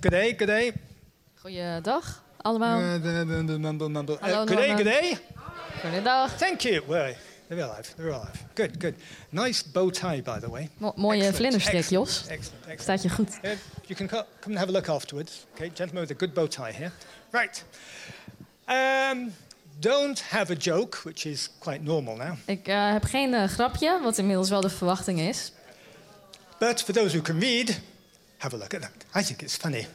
good day, good day. Goeiedag allemaal. Uh, the- the- the mumble, mumble. Uh, Hello, good day, Norman. good day. Goedendag. Thank you. Well, they're alive. They're alive. Good, good. Nice bow tie, by the way. Mo- mooie Excellent, excellent, Jos. Excellent, excellent. Staat je goed. Uh, you can co- come and have a look afterwards. Okay, gentleman with a good bow tie here. Right. Um, don't have a joke, which is quite normal now. Ik eh, heb geen eh, grapje, wat inmiddels wel de verwachting is. But for those who can read, have a look at that. I think it's funny.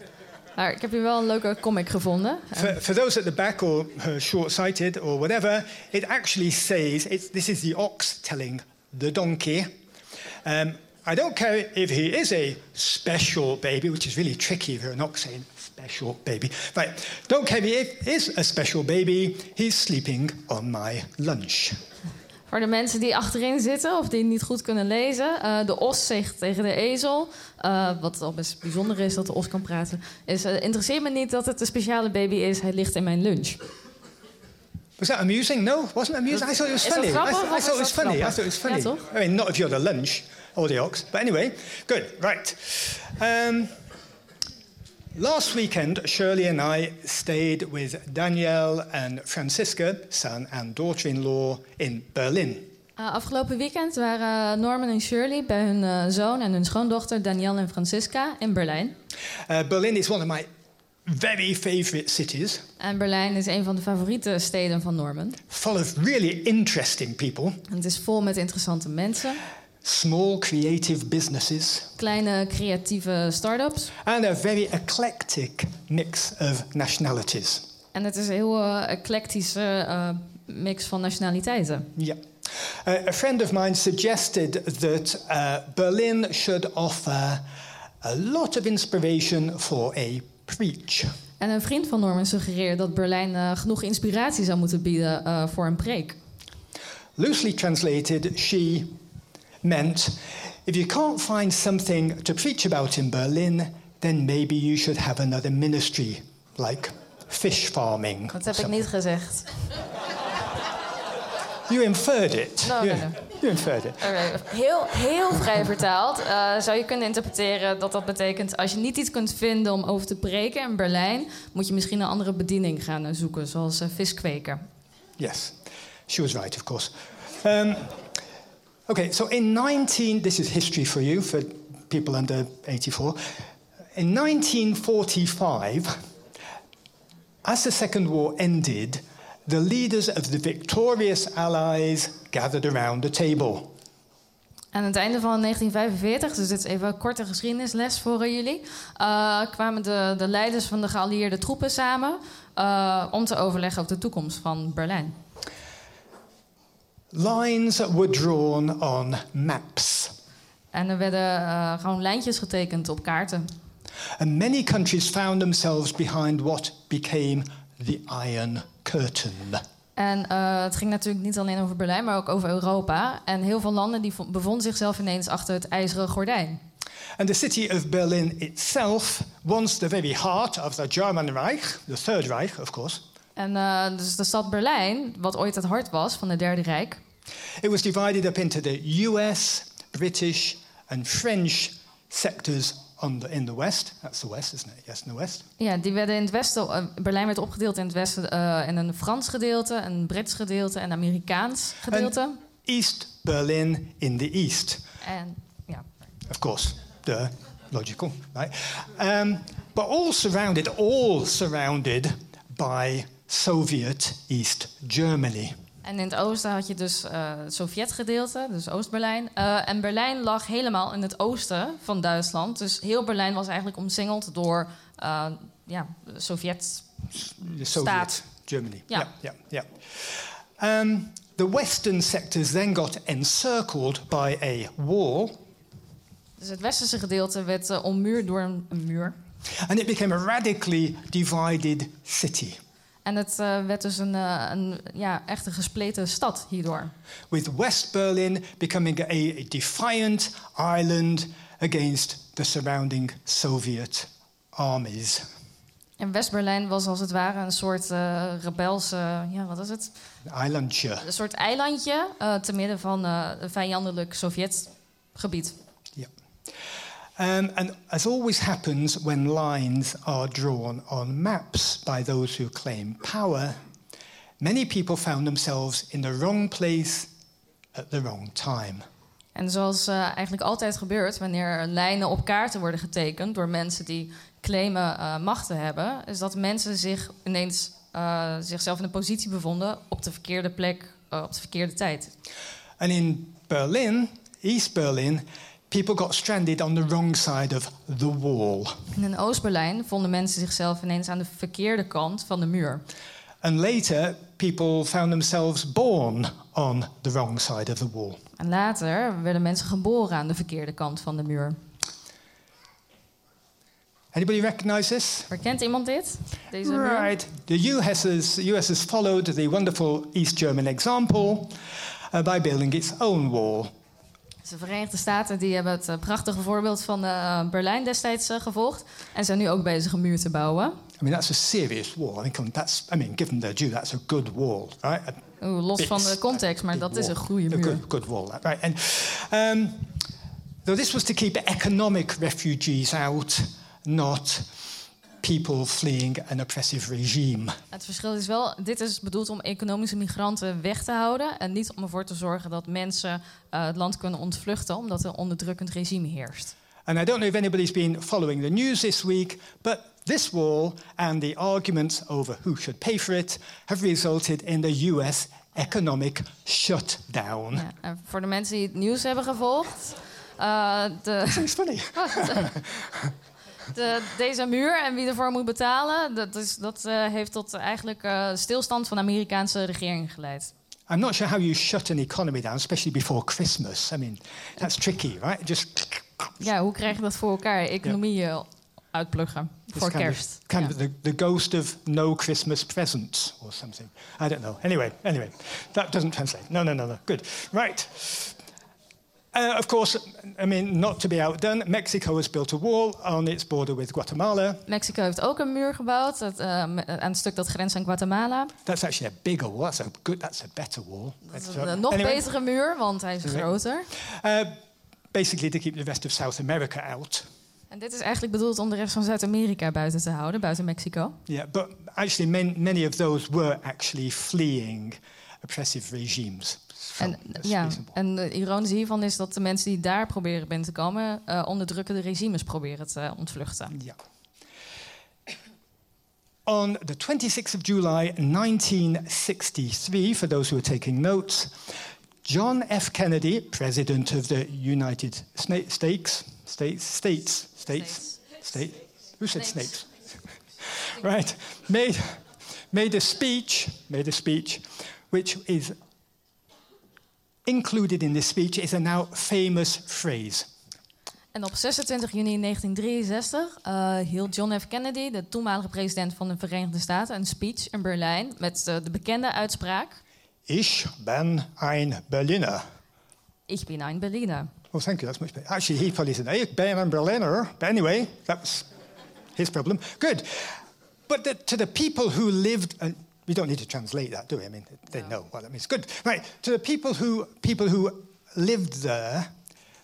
Maar ik heb hier wel een leuke comic gevonden. For, for those at the back or uh, short-sighted or whatever, it actually says it's, this is the ox telling the donkey. Um, I don't care if he is a special baby, which is really tricky if you're an ox saying special baby. Right, don't care if he is a special baby, he's sleeping on my lunch. Voor de mensen die achterin zitten of die niet goed kunnen lezen. eh, de os zegt tegen de ezel, eh, wat al best bijzonder is dat de os kan praten... is eh, interesseert me niet dat het een speciale baby is, hij ligt in mijn lunch. Was that amusing? No, wasn't amusing. I thought it was funny. I, thought it was funny. I thought it was funny. Ja? I mean, not if you're the lunch or the ox, but anyway, good. Right. Um, last weekend, Shirley and I stayed with Danielle and Francisca, son and daughter-in-law, in Berlin. Eh, afgelopen weekend waren Norman en Shirley bij hun eh, zoon en hun schoondochter Danielle en Francisca in Berlijn. Uh, Berlin is one of my very favourite cities, En Berlijn is een van de favoriete steden van Norman. full of really interesting people, En het is vol met interessante mensen, small creative businesses, kleine creatieve start-ups. and a very eclectic mix of nationalities. En het is een heel eh, eclectische eh, mix van nationaliteiten. Yeah. Uh, a friend of mine suggested that Berlin should offer a lot of inspiration for a preach. En een vriend van Norman suggereerde dat Berlijn eh, genoeg inspiratie zou moeten bieden eh, voor een preek. Loosely translated, she meant if you can't find something to preach about in Berlin, then maybe you should have another ministry, like fish farming. Dat heb ik niet gezegd. You inferred it. No, you, no, no. you inferred it. Oké, Heel, heel vrij vertaald eh, zou je kunnen interpreteren dat dat betekent... als je niet iets kunt vinden om over te preken in Berlijn... moet je misschien een andere bediening gaan zoeken, zoals eh, vis kweken. Yes, she was right, of course. Um, okay, so in 19, this is history for you, for people under 84. In 1945, as the Second War ended, the leaders of the victorious Allies gathered around the table. Aan het einde van 1945, dus dit is even een korte geschiedenisles voor eh, jullie... eh, kwamen de, de leiders van de geallieerde troepen samen... eh, om te overleggen over de toekomst van Berlijn. Lines were drawn on maps, En er werden eh, gewoon lijntjes getekend op kaarten. and many countries found themselves behind what became the Iron Curtain. En eh, het ging natuurlijk niet alleen over Berlijn, maar ook over Europa. En heel veel landen die vo- bevonden zichzelf ineens achter het ijzeren gordijn. And the city of Berlin itself, once the very heart of the German Reich, the Third Reich, of course, En eh, dus de stad Berlijn, wat ooit het hart was van het Derde Rijk... it was divided up into the US, British, and French sectors on the, in the west. That's the west, isn't it? Yes, in the west. Ja, die werden in het westen... eh, Berlijn werd opgedeeld in het westen eh, in een Frans gedeelte... een Brits gedeelte en een Amerikaans gedeelte. East Berlin in the east, En ja, of course. The logical, right? Um, but all surrounded, all surrounded by Soviet East Germany. En in het oosten had je dus eh, het Sovjetgedeelte, dus Oost-Berlijn. Eh, en Berlijn lag helemaal in het oosten van Duitsland. Dus heel Berlijn was eigenlijk omsingeld door eh, ja, de Sovjet. Staat. Germany. Yeah, yeah. yeah. Um, the western sectors then got encircled by a wall, Dus het westerse gedeelte werd ommuurd door een, een muur. and it became a radically divided city, En het eh, werd dus een, eh, een ja, echt een gespleten stad hierdoor. with West Berlin becoming a, defiant island against the surrounding Soviet armies. En West-Berlijn was als het ware een soort eh, rebelse, ja, wat is het? Islandje. Een soort eilandje te midden van vijandelijk Sovjetgebied. Yeah. Um, and as always happens when lines are drawn on maps by those who claim power, many people found themselves in the wrong place at the wrong time. En zoals uh, eigenlijk altijd gebeurt wanneer lijnen op kaarten worden getekend door mensen die claimen uh, macht te hebben, is dat mensen zich ineens uh, zichzelf in een positie bevonden op de verkeerde plek, op de verkeerde tijd. And in Berlin, East Berlin, people got stranded on the wrong side of the wall. In Oost-Berlijn vonden mensen zichzelf ineens aan de verkeerde kant van de muur. And later, people found themselves born on the wrong side of the wall. En later werden mensen geboren aan de verkeerde kant van de muur. Anybody recognize this? Herkent iemand dit? Deze muur? Right. The US has, US has followed the wonderful East German example uh, by building its own wall. De Verenigde Staten die hebben het uh, prachtige voorbeeld van uh, Berlijn destijds uh, gevolgd en zijn nu ook bezig een muur te bouwen. I mean, that's a serious wall. I mean, that's, I mean given their due, that's a good wall, right? A Oeh, los van de context, maar dat is een goede muur. A good, good wall, right? And um, so this was to keep economic refugees out, not people fleeing an oppressive regime. Het verschil is wel, dit is bedoeld om economische migranten weg te houden en niet om ervoor te zorgen dat mensen uh, het land kunnen ontvluchten omdat er een onderdrukkend regime heerst. And I don't know if anybody's been following the news this week, but this wall and the arguments over who should pay for it have resulted in the US economic shutdown. Ja, en voor de mensen die het nieuws hebben gevolgd, uh, de, funny. de, de, deze muur en wie ervoor moet betalen, dat, is, dat uh, heeft tot eigenlijk uh, stilstand van de Amerikaanse regering geleid. I'm not sure how you shut an economy down, especially before Christmas. I mean, that's tricky, right? Just Ja, hoe krijg je dat voor elkaar? Economie ja. uitpluggen voor kind kerst. Of, kind ja. of the, the ghost of no Christmas presents or something. I don't know. Anyway, anyway, that doesn't translate. No, no, no, no. Good. Right. Uh, of course, I mean, not to be outdone, Mexico has built a wall on its border with Guatemala. Mexico heeft ook een muur gebouwd dat, uh, aan het stuk dat grenst aan Guatemala. That's actually a bigger wall. That's a good. That's a better wall. Dat is een nog anyway. betere muur, want hij is groter. Uh, basically, to keep the rest of South America out. En dit is eigenlijk bedoeld om de rest van Zuid-Amerika buiten te houden, buiten Mexico. Yeah, but actually, man, many of those were actually fleeing oppressive regimes. En, ja, en de ironische hiervan is dat de mensen die daar proberen binnen te komen, uh, onderdrukkende regimes proberen te ontvluchten. Yeah. On the 26th of July 1963, for those who are taking notes, John F. Kennedy, President of the United Sna- States, States, States, States, State. Who said Snakes. snakes? right, made, made a speech, made a speech, which is included in this speech is a now famous phrase. En op 26 juni 1963 uh, hield John F. Kennedy, de toenmalige president van de Verenigde Staten, een speech in Berlijn met uh, de bekende uitspraak: Ich bin ein Berliner. Ich bin ein Berliner. Oh, thank you. That's much better. Actually, he probably said, "Ich bin ein Berliner." But anyway, that was his problem. Good. But the, to the people who lived, and we don't need to translate that, do we? I mean, they No. know what that means. Good. Right. To the people who people who lived there,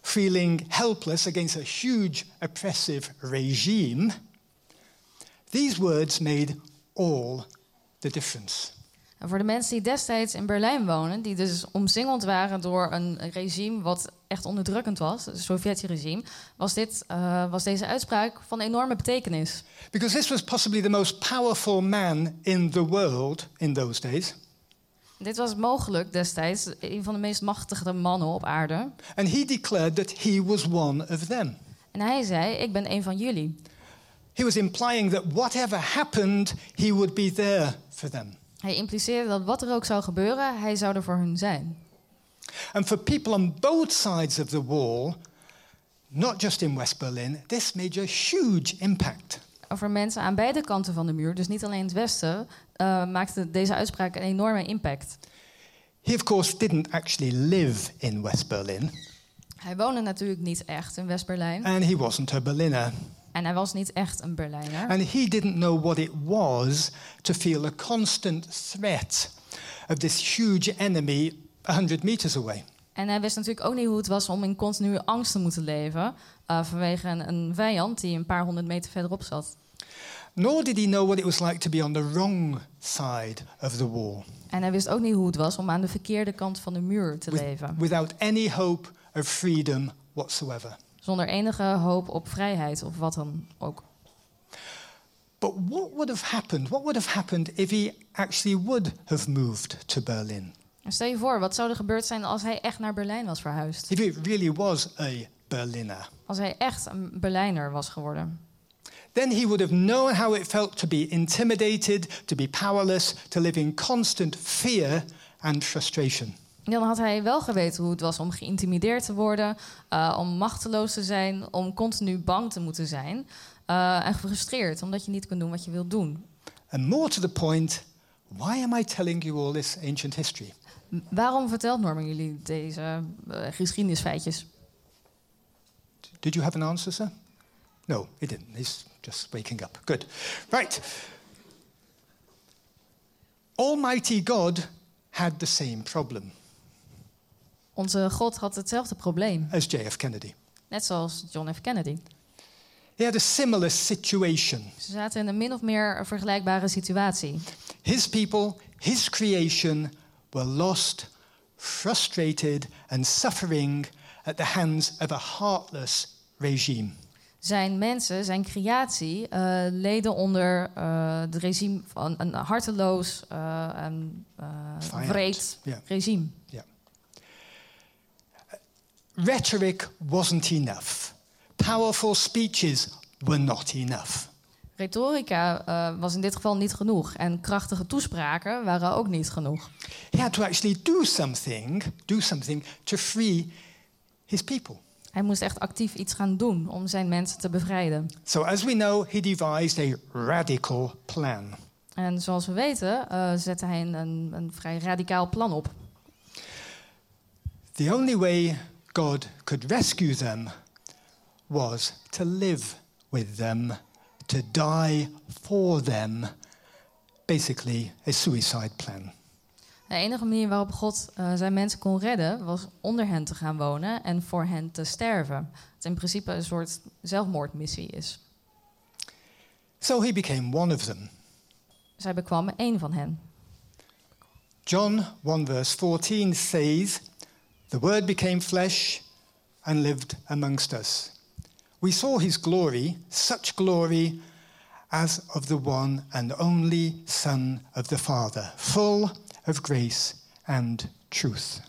feeling helpless against a huge oppressive regime, these words made all the difference. En voor de mensen die destijds in Berlijn wonen, die dus omsingeld waren door een regime wat echt onderdrukkend was, het Sovjet-regime, was, dit, uh, was deze uitspraak van enorme betekenis. Because this was possibly the most powerful man in the world in those days. Dit was mogelijk destijds een van de meest machtige mannen op aarde. And he declared that he was one of them. En hij zei: Ik ben een van jullie. He was implying that whatever happened, he would be there for them. Hij impliceerde dat wat er ook zou gebeuren, hij zou er voor hun zijn. And for people on both sides of the wall, not just in West Berlin, this made a huge impact. Voor mensen aan beide kanten van de muur, dus niet alleen het westen, uh, maakte deze uitspraak een enorme impact. He, of course, didn't actually live in West Berlin, Hij woonde natuurlijk niet echt in West-Berlijn. and he wasn't a Berliner. En hij was niet echt een Berlijner. And he didn't know what it was to feel a constant threat of this huge enemy 100 meters away. En hij wist natuurlijk ook niet hoe het was om in continue angst te moeten leven. eh, vanwege een, een vijand die een paar honderd meter verderop zat. Nor did he know what it was like to be on the wrong side of the wall, En hij wist ook niet hoe het was om aan de verkeerde kant van de muur te with- leven. without any hope of freedom whatsoever. Zonder enige hoop op vrijheid of wat dan ook. But what would have happened? What would have happened if he actually would have moved to Berlin? En stel je voor, wat zou er gebeurd zijn als hij echt naar Berlijn was verhuisd? If he really was a Berliner? Als hij echt een Berlijner was geworden? Then he would have known how it felt to be intimidated, to be powerless, to live in constant fear and frustration. En dan had hij wel geweten hoe het was om geïntimideerd te worden, eh, om machteloos te zijn, om continu bang te moeten zijn. eh, en gefrustreerd, omdat je niet kunt doen wat je wilt doen. And more to the point, why am I telling you all this ancient history? Waarom vertelt Norman jullie deze eh, geschiedenisfeitjes? Did you have an answer, sir? No, he didn't. He's just waking up. Good. Right. Almighty God had the same problem Onze God had hetzelfde probleem, as J.F. Kennedy. net zoals John F. Kennedy. He had a similar situation. Ze zaten in een min of meer vergelijkbare situatie. His people, his creation, were lost, frustrated, and suffering at the hands of a heartless regime. Zijn mensen, zijn creatie, eh, leden onder uh, het regime van een harteloos uh, en uh, wreed Ja. regime. Rhetoric wasn't enough. Powerful speeches were not enough. Retorica uh, was in dit geval niet genoeg en krachtige toespraken waren ook niet genoeg. He had to actually do something, do something to free his people. Hij moest echt actief iets gaan doen om zijn mensen te bevrijden. So, as we know, he devised a radical plan. En zoals we weten, uh, zette hij een, een, een vrij radicaal plan op. The only way God could rescue them was to live with them, to die for them. Basically, a suicide plan. De enige manier waarop God uh, zijn mensen kon redden was onder hen te gaan wonen en voor hen te sterven. Het in principe een soort zelfmoordmissie is. So he became one of them. Zij bekwam één van hen. John 1 verse 14 says, The Word became flesh and lived amongst us. We saw his glory, such glory as of the one and only Son of the Father, full of grace and truth.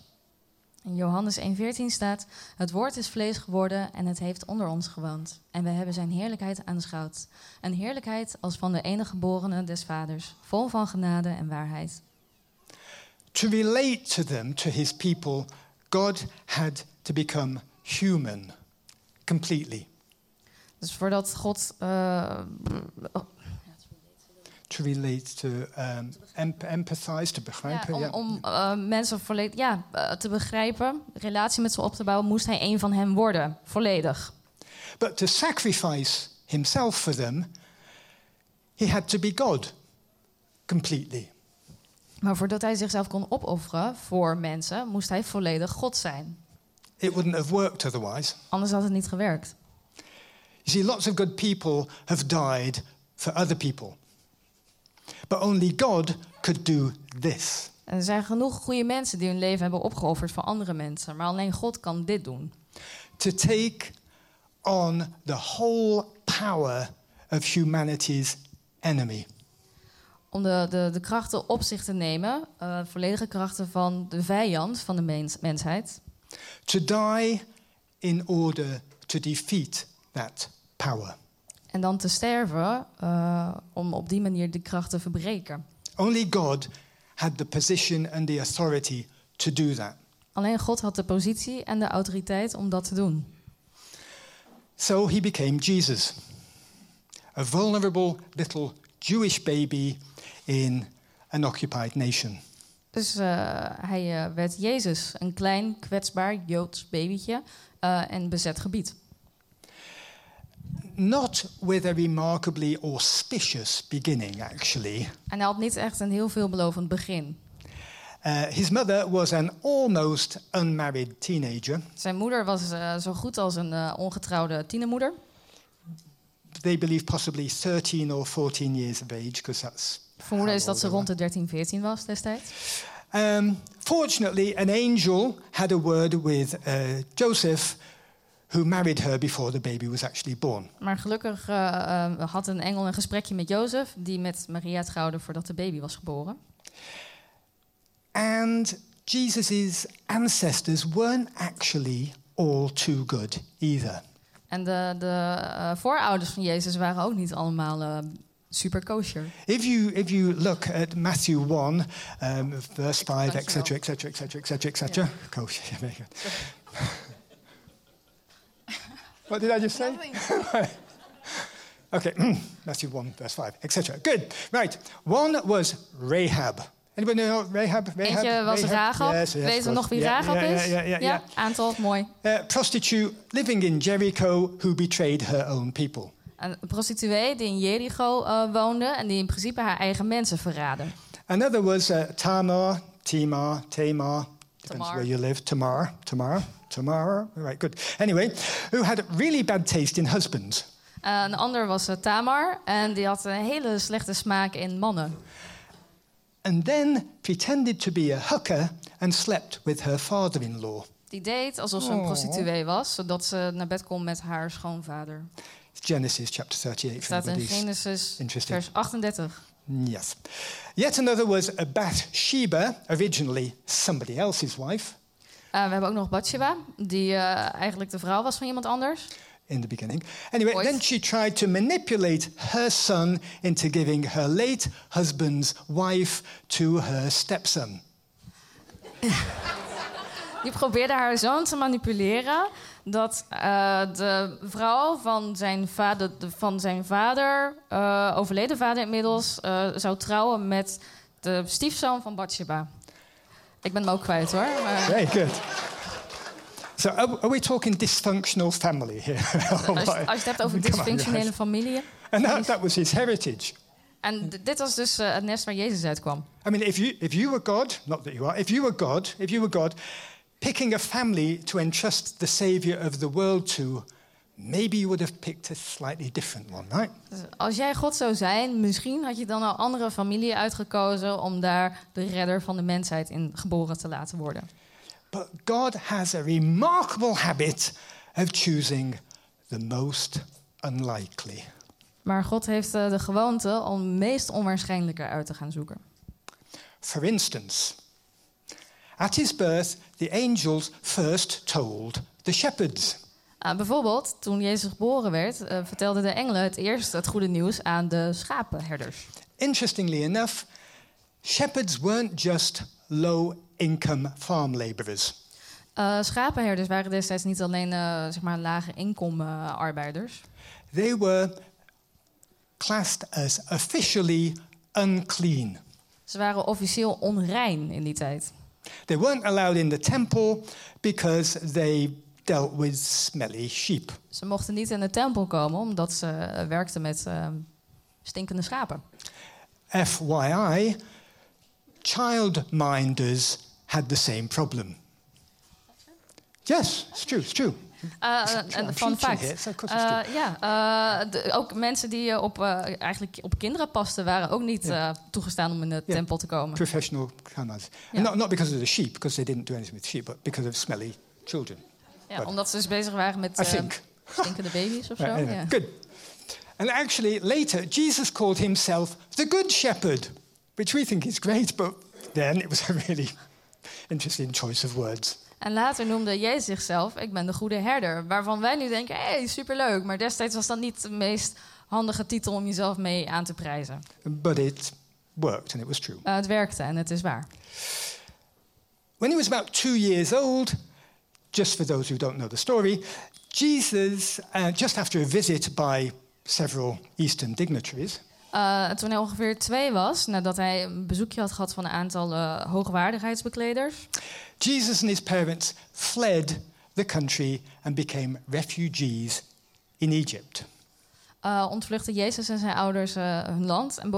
In Johannes 1,14 staat: Het woord is vlees geworden en het heeft onder ons gewoond. En we hebben zijn heerlijkheid aanschouwd. Een heerlijkheid als van de enige geborene des Vaders, vol van genade en waarheid. To relate to them, to his people, God had to become human completely. Dus voordat God. Uh, To relate, to um, emp- empathize, to begrijpen. ja, om om uh, mensen volledig ja, uh, te begrijpen, relatie met ze op te bouwen, moest hij een van hen worden, volledig. But to sacrifice himself for them, he had to be God completely. Maar voordat hij zichzelf kon opofferen voor mensen, moest hij volledig God zijn. It wouldn't have worked otherwise. Anders had het niet gewerkt. You see, lots of good people have died for other people. But only God could do this. En er zijn genoeg goede mensen die hun leven hebben opgeofferd voor andere mensen, maar alleen God kan dit doen. To take on the whole power of humanity's enemy. Om de, de, de krachten op zich te nemen, uh, volledige krachten van de vijand van de mens, mensheid. To die in order to defeat that power. En dan te sterven uh, om op die manier die kracht te verbreken. Only God had the position and the authority to do that. Alleen God had de positie en de autoriteit om dat te doen. So he became Jesus, a vulnerable little Jewish baby in an occupied nation. Dus uh, hij uh, werd Jezus, een klein kwetsbaar Joods babytje uh, in bezet gebied. Not with a remarkably auspicious beginning, actually. En hij had niet echt een heel veelbelovend begin. Uh, his mother was an almost unmarried teenager. Zijn moeder was uh, zo goed als een uh, ongetrouwde tienermoeder. They believe possibly 13 or 14 years of age, because that's. Vermoeden is dat ze rond de 13, 14 was destijds. Um, fortunately, an angel had a word with uh, Joseph, who married her before the baby was actually born. Maar gelukkig uh, uh, had een engel een gesprekje met Jozef, die met Maria trouwde voordat de baby was geboren. And Jesus' ancestors weren't actually all too good either. En de, de voorouders van Jezus waren ook niet allemaal super kosher. If you, if you look at Matthew 1, um, verse 5, etc., etc., etc., etc., etc., kosher, yeah, very good. what did I just say? okay, Matthew 1, verse 5, etc. Good. Right. One was Rahab. Anybody know Rahab? Rahab? Eentje was Rahab. Yes, yes, Weten we nog wie yeah, Rahab yeah, is? Yeah, yeah, yeah, ja, aantal, mooi. Uh, prostitute living in Jericho who betrayed her own people. Een prostituee die in Jericho uh, woonde en die in principe haar eigen mensen verraadde. Another was uh, Tamar, Timar, Tamar, depends Tamar. where you live, Tamar, Tamar, Tamar, right, good. Anyway, who had really bad taste in husbands. Uh, een ander was uh, Tamar en die had een hele slechte smaak in mannen. And then pretended to be a hooker and slept with her father-in-law. Die deed alsof ze een prostituee was, zodat ze naar bed kon met haar schoonvader. Genesis chapter 38. Staat in Genesis vers 38. Yes. Yet another was a Bathsheba, originally somebody else's wife Uh, we hebben ook nog Bathsheba, die uh, eigenlijk de vrouw was van iemand anders. in the beginning. Anyway, Ooit. then she tried to manipulate her son into giving her late husband's wife to her stepson. Die probeerde haar zoon te manipuleren dat uh, de vrouw van zijn vader, de- van zijn vader uh, overleden vader inmiddels, uh, zou trouwen met de stiefzoon van Bathsheba. Ik ben hem ook kwijt hoor. Maar Very good. So, are, are we talking dysfunctional family here? als, je, als je het hebt over dysfunctionele guys. familien. And that, that was his heritage. En dit was dus het nest waar Jezus uitkwam. I mean, if you, if you were God, not that you are, if you were God, if you were God, picking a family to entrust the Savior of the world to, maybe you would have picked a slightly different one, right? Dus als jij God zou zijn, misschien had je dan al andere familie uitgekozen om daar de redder van de mensheid in geboren te laten worden. But God has a remarkable habit of choosing the most unlikely. Maar God heeft uh, de gewoonte om het meest onwaarschijnlijke uit te gaan zoeken. For instance, at his birth, the angels first told the shepherds. Uh, bijvoorbeeld, toen Jezus geboren werd, uh, vertelden de engelen het eerst het goede nieuws aan de schapenherders. Interestingly enough, shepherds weren't just low income farm laborers. Uh, schapenherders waren destijds niet alleen uh, zeg maar lage inkomen arbeiders. They were classed as officially unclean. Ze waren officieel onrein in die tijd. They weren't allowed in the temple because they dealt with smelly sheep. Ze mochten niet in de tempel komen omdat ze uh, werkten met uh, stinkende schapen. FYI, childminders had the same problem. Yes, it's true, it's true. Uh, fact. Of course Uh, it's true. ja, de- ook mensen die op, eigenlijk op kinderen pasten, waren ook niet uh, toegestaan om in de tempel te komen. Professional. Yeah. And not, not because of the sheep, because they didn't do anything with sheep, but because of smelly children. Ja, But- omdat ze dus bezig waren met stinkende baby's of zo. Right, anyway, ja. Good. And actually, later, Jesus called himself the Good Shepherd, which we think is great, but then it was a really interesting choice of words. En later noemde Jezus zichzelf, ik ben de goede herder. Waarvan wij nu denken, hé, hey, superleuk. Maar destijds was dat niet de meest handige titel om jezelf mee aan te prijzen. But it worked and it was true. Uh, het werkte en het is waar. When he was about two years old, just for those who don't know the story, Jesus, uh, just after a visit by several Eastern dignitaries, Uh, toen hij ongeveer twee was, nadat hij een bezoekje had gehad van een aantal uh, hoogwaardigheidsbekleders... Jesus and his parents fled the country and became refugees in Egypt. uh, ontvluchtten Jezus en zijn ouders hun land... en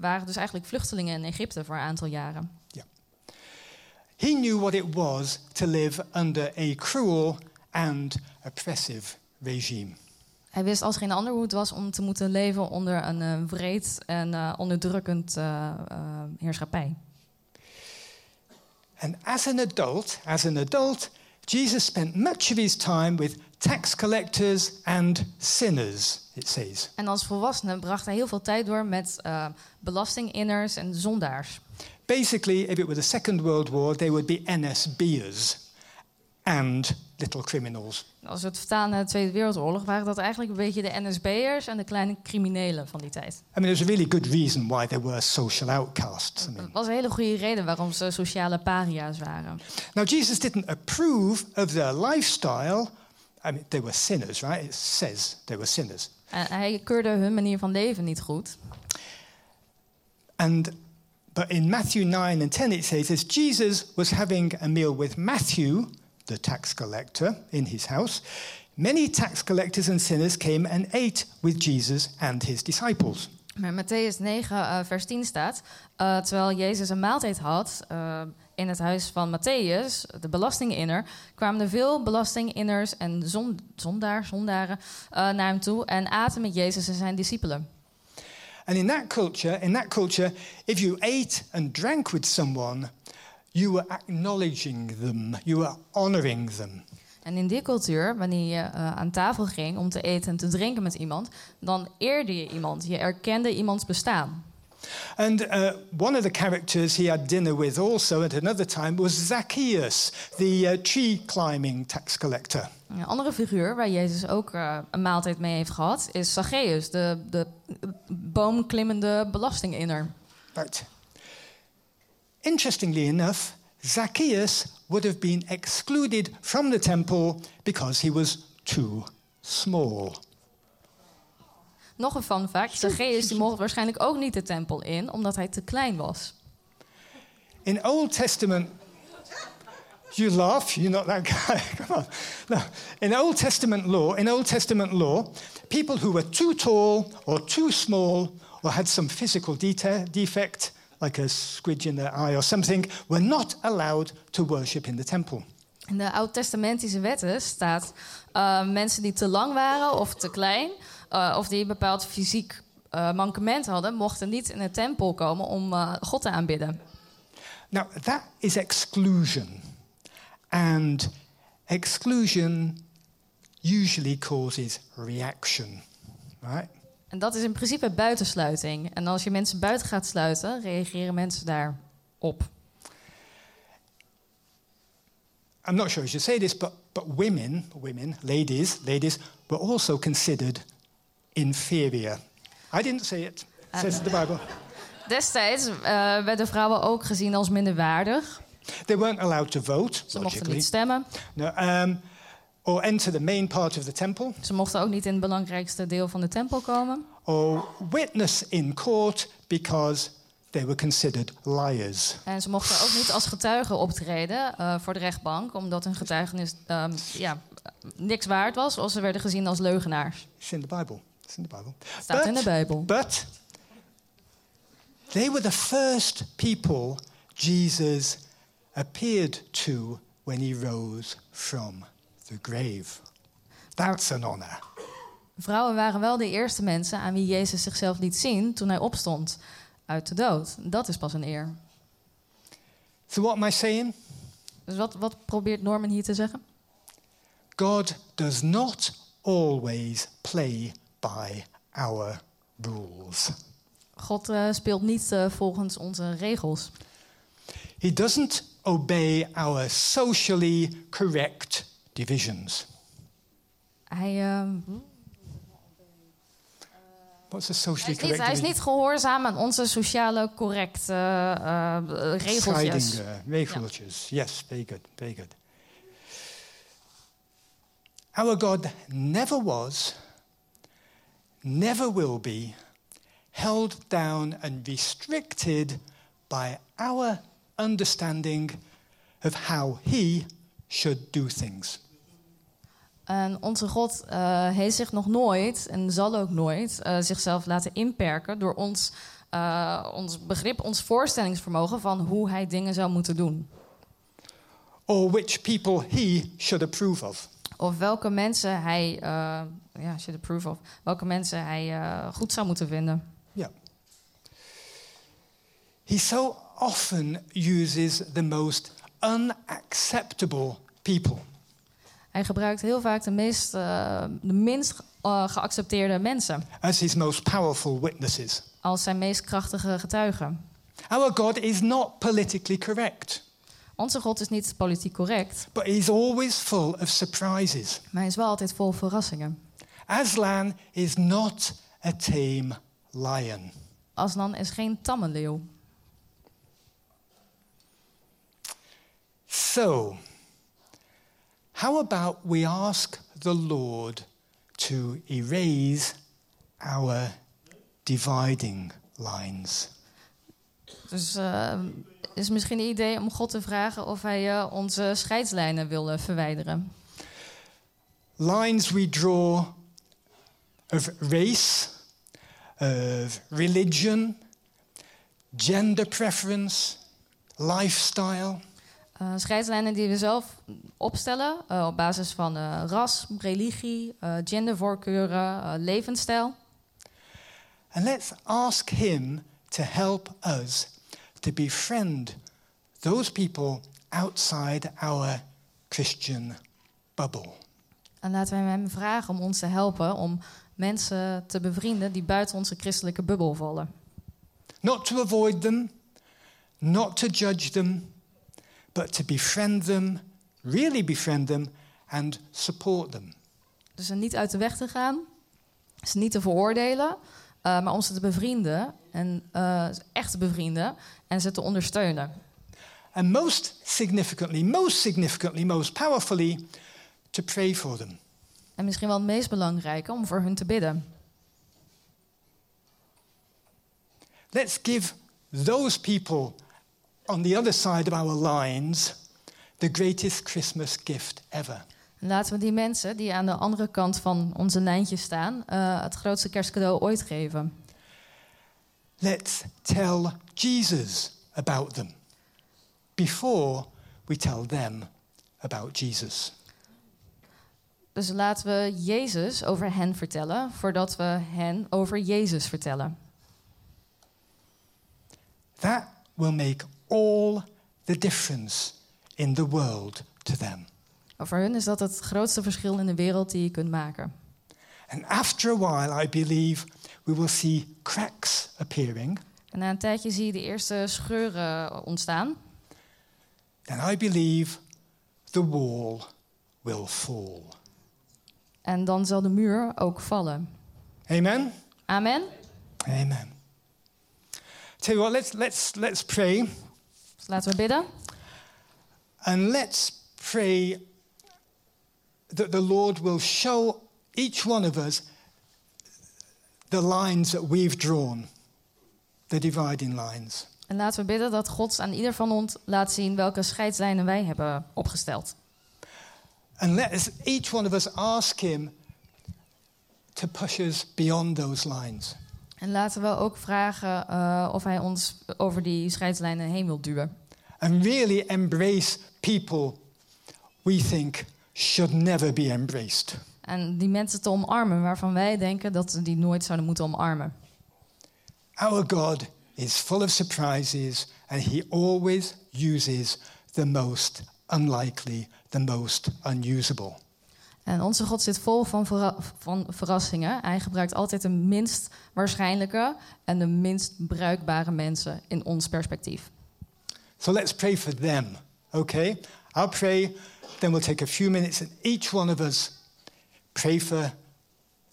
waren dus eigenlijk vluchtelingen in Egypte voor een aantal jaren. he knew what it was to live under a cruel and oppressive regime. Hij wist als geen ander hoe het was om te moeten leven onder een uh, wreed en uh, onderdrukkend uh, heerschappij. And as an adult, as an adult, Jesus spent much of his time with tax collectors and sinners, it says. En als volwassene bracht hij heel veel tijd door met belastinginners en zondaars. Basically, if it were the Second World War, they would be NSB'ers and little criminals. Als we het vertalen naar de Tweede Wereldoorlog, waren dat eigenlijk een beetje de NSB'ers en de kleine criminelen van die tijd. I mean, there's a really good reason why they were social outcasts. I mean. Dat was een hele goede reden waarom ze sociale paria's waren. Now, Jesus didn't approve of their lifestyle. I mean, they were sinners, right? It says they were sinners. En hij keurde hun manier van leven niet goed. And but in Matthew 9 and 10 it says as Jesus was having a meal with Matthew, the tax collector, in his house, many tax collectors and sinners came and ate with Jesus and his disciples. Maar Matthäus 9, uh, vers 10 staat: uh, terwijl Jezus een maaltijd had uh, in het huis van Matthäus, de belastinginner, kwamen er veel belastinginners en zon, zondaar, zondaren naar hem toe en aten met Jezus en zijn discipelen. And in that culture, in that culture, if you ate and drank with someone, you were acknowledging them, you were honoring them. En in die cultuur, wanneer je uh, aan tafel ging om te eten en te drinken met iemand, dan eerde je iemand. Je erkende iemands bestaan. And uh, one of the characters he had dinner with also at another time was Zacchaeus, the uh, tree climbing tax collector. Een andere figuur waar Jezus ook uh, een maaltijd mee heeft gehad is Zacchaeus, de, de boomklimmende belastinginner. Right. Interestingly enough, Zacchaeus would have been excluded from the temple because he was too small. Nog een fun fact: Zacchaeus die mocht waarschijnlijk ook niet de tempel in, omdat hij te klein was. In Old Testament, you laugh, you're not that guy. Come on. No. In Old Testament law, in Old Testament law, people who were too tall or too small or had some physical defect, like a squidge in their eye or something, were not allowed to worship in the temple. In de Oud-testamentische wetten staat uh, mensen die te lang waren of te klein, uh, of die een bepaald fysiek uh, mankement hadden, mochten niet in de tempel komen om God te aanbidden. Now, that is exclusion. And exclusion usually causes reaction, right? En dat is in principe buitensluiting. En als je mensen buiten gaat sluiten, reageren mensen daarop. I'm not sure I should say this, but, but women, women, ladies, ladies, were also considered inferior. I didn't say it, says the Bible. Destijds uh, werden vrouwen ook gezien als minderwaardig. They weren't allowed to vote. Ze mochten niet stemmen. No, um, or enter the main part of the temple. Ze mochten ook niet in het belangrijkste deel van de tempel komen. Or witness in court because they were considered liars. En ze mochten ook niet als getuigen optreden uh, voor de rechtbank, omdat hun getuigenis um, ja, niks waard was, of ze werden gezien als leugenaars. It's in the Bible. It's in the Bible. Staat but, in de Bijbel. But they were the first people Jesus appeared to when he rose from the grave. That's an honor. Vrouwen waren wel de eerste mensen aan wie Jezus zichzelf liet zien toen hij opstond uit de dood. Dat is pas een eer. So what am I saying? Dus wat, wat probeert Norman hier te zeggen? God does not always play by our rules. God uh, speelt niet uh, volgens onze regels. He doesn't obey our socially correct divisions. Hij, uh, What's a socially hij, is niet, correct hij is division? niet gehoorzaam aan onze sociale correcte uh, regeltjes. Scheiding, uh, regeltjes. Yes, very good, very good. Our God never was, never will be, held down and restricted by our understanding of how He should do things. En onze God uh, heeft zich nog nooit en zal ook nooit uh, zichzelf laten inperken door ons, uh, ons begrip, ons voorstellingsvermogen van hoe hij dingen zou moeten doen. or which people he should approve of. Of welke mensen hij, eh, ja, should approve of, welke mensen hij eh, goed zou moeten vinden. Yeah. He so often uses the most unacceptable people. Hij gebruikt heel vaak de, meest, eh, de minst eh, geaccepteerde mensen as his most powerful witnesses. als zijn meest krachtige getuigen. Our God is not politically correct, Onze God is niet politiek correct, but he's always full of surprises. maar hij is wel altijd vol verrassingen. Aslan is not a tame lion. Aslan is geen tamme leeuw. So, how about we ask the Lord to erase our dividing lines? Dus uh, is misschien een idee om God te vragen of hij uh, onze scheidslijnen wil verwijderen. Lines we draw of race, of religion, gender preference, lifestyle. Uh, scheidslijnen die we zelf opstellen uh, op basis van uh, ras, religie, gendervoorkeuren, levensstijl. And let's ask him to help us to befriend those people outside our Christian bubble. En laten we hem vragen om ons te helpen om mensen te bevrienden die buiten onze christelijke bubbel vallen. Not to avoid them, not to judge them, but to befriend them, really befriend them, and support them. Dus er niet uit de weg te gaan, ze niet te veroordelen, uh, maar om ze te bevrienden en uh, echt te bevrienden en ze te ondersteunen. And most significantly, most significantly, most powerfully, to pray for them. En misschien wel het meest belangrijke om voor hun te bidden. Let's give those people on the other side of our lines the greatest Christmas gift ever. Laten we die mensen die aan de andere kant van onze lijntje staan, uh, het grootste kerstcadeau ooit geven. Let's tell Jesus about them before we tell them about Jesus. Dus laten we Jezus over hen vertellen voordat we hen over Jezus vertellen. That will make all the difference in the world to them. Voor hun is dat het grootste verschil in de wereld die je kunt maken. And after a while, I believe we will see cracks appearing. En na een tijdje zie je de eerste scheuren ontstaan. And I believe the wall will fall. En dan zal de muur ook vallen. Amen. Amen. Amen. Tell you what, let's let's let's pray. Dus laten we bidden. And let's pray that the Lord will show each one of us the lines that we've drawn, the dividing lines. En laten we bidden dat God aan ieder van ons laat zien welke scheidslijnen wij hebben opgesteld. And let us, each one of us ask Him to push us beyond those lines. En laten we ook vragen uh, of Hij ons over die scheidslijnen heen wil duwen. And really embrace people we think should never be embraced. En die mensen te omarmen waarvan wij denken dat ze die nooit zouden moeten omarmen. Our God is full of surprises and he always uses the most unlikely, the most unusable. En onze God zit vol van, verra van verrassingen. Hij gebruikt altijd de minst waarschijnlijke en de minst bruikbare mensen in ons perspectief. So let's pray for them, okay? I'll pray, then we'll take a few minutes and each one of us pray for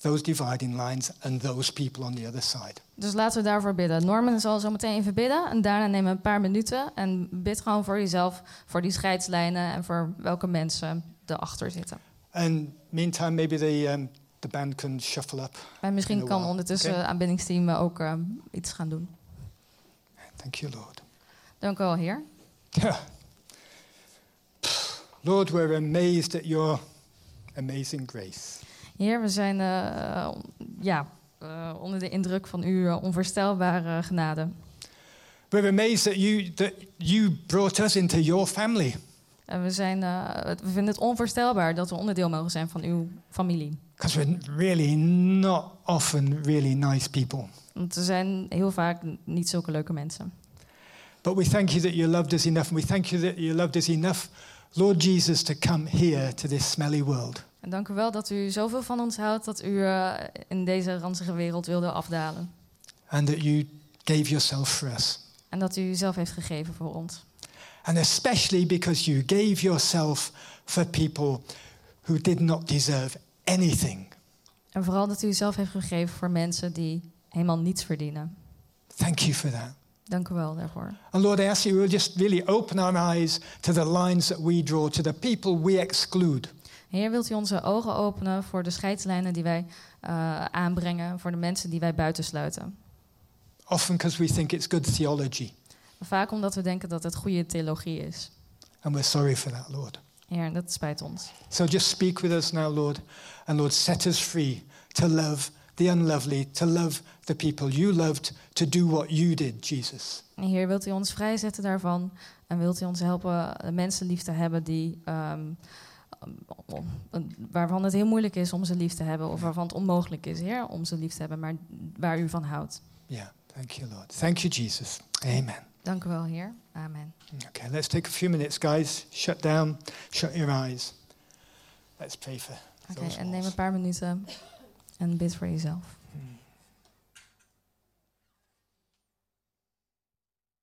those dividing lines and those people on the other side. Dus laten we daarvoor bidden. Norman zal zo meteen even bidden en daarna nemen we een paar minuten en bid gewoon voor jezelf, voor die scheidslijnen en voor welke mensen erachter zitten. And meantime, maybe the, um, the band can shuffle up. En misschien kan ondertussen het aanbiddingsteam ook uh, iets gaan doen. Thank you, Lord. Dank u wel, Heer. Lord, we're amazed at your amazing grace. Heer, we zijn uh, ja, uh, onder de indruk van uw onvoorstelbare genade. We're amazed that you, that you brought us into your family. En we, zijn, het- we vinden het onvoorstelbaar dat we onderdeel mogen zijn van uw familie. Because we're really not often really nice people. Want we zijn heel vaak niet zulke leuke mensen. But we thank you that you loved us enough, and we thank you that you loved us enough, Lord Jesus, to come here to this smelly world. En dank u wel dat u zoveel van ons houdt dat u eh, in deze ranzige wereld wilde afdalen. and that you gave yourself for us. En dat u uzelf heeft gegeven voor ons. And especially because you gave yourself for people who did not deserve anything. En vooral dat u uzelf heeft gegeven voor mensen die helemaal niets verdienen. Thank you for that. Dank u wel daarvoor. And Lord, I ask you, will just really open our eyes to the lines that we draw, to the people we exclude. Heer, wilt u onze ogen openen voor de scheidslijnen die wij eh, aanbrengen, voor de mensen die wij buitensluiten? Often because we think it's good theology. Vaak omdat we denken dat het goede theologie is. And we're sorry for that, Lord. Heer, en dat spijt ons. So just speak with us now, Lord. And Lord, set us free to love the unlovely, to love the people you loved, to do what you did, Jesus. En Heer, wilt u ons vrijzetten daarvan? En wilt u ons helpen mensen lief te hebben die, um, waarvan het heel moeilijk is om ze lief te hebben, of waarvan het onmogelijk is, Heer, om ze lief te hebben, maar waar u van houdt. Yeah, thank you, Lord. Thank you, Jesus. Amen. Dank u wel, Heer. Amen. Okay, let's take a few minutes, guys. Shut down, shut your eyes. Let's pray for Oké, those en neem een paar minuten en bid voor jezelf.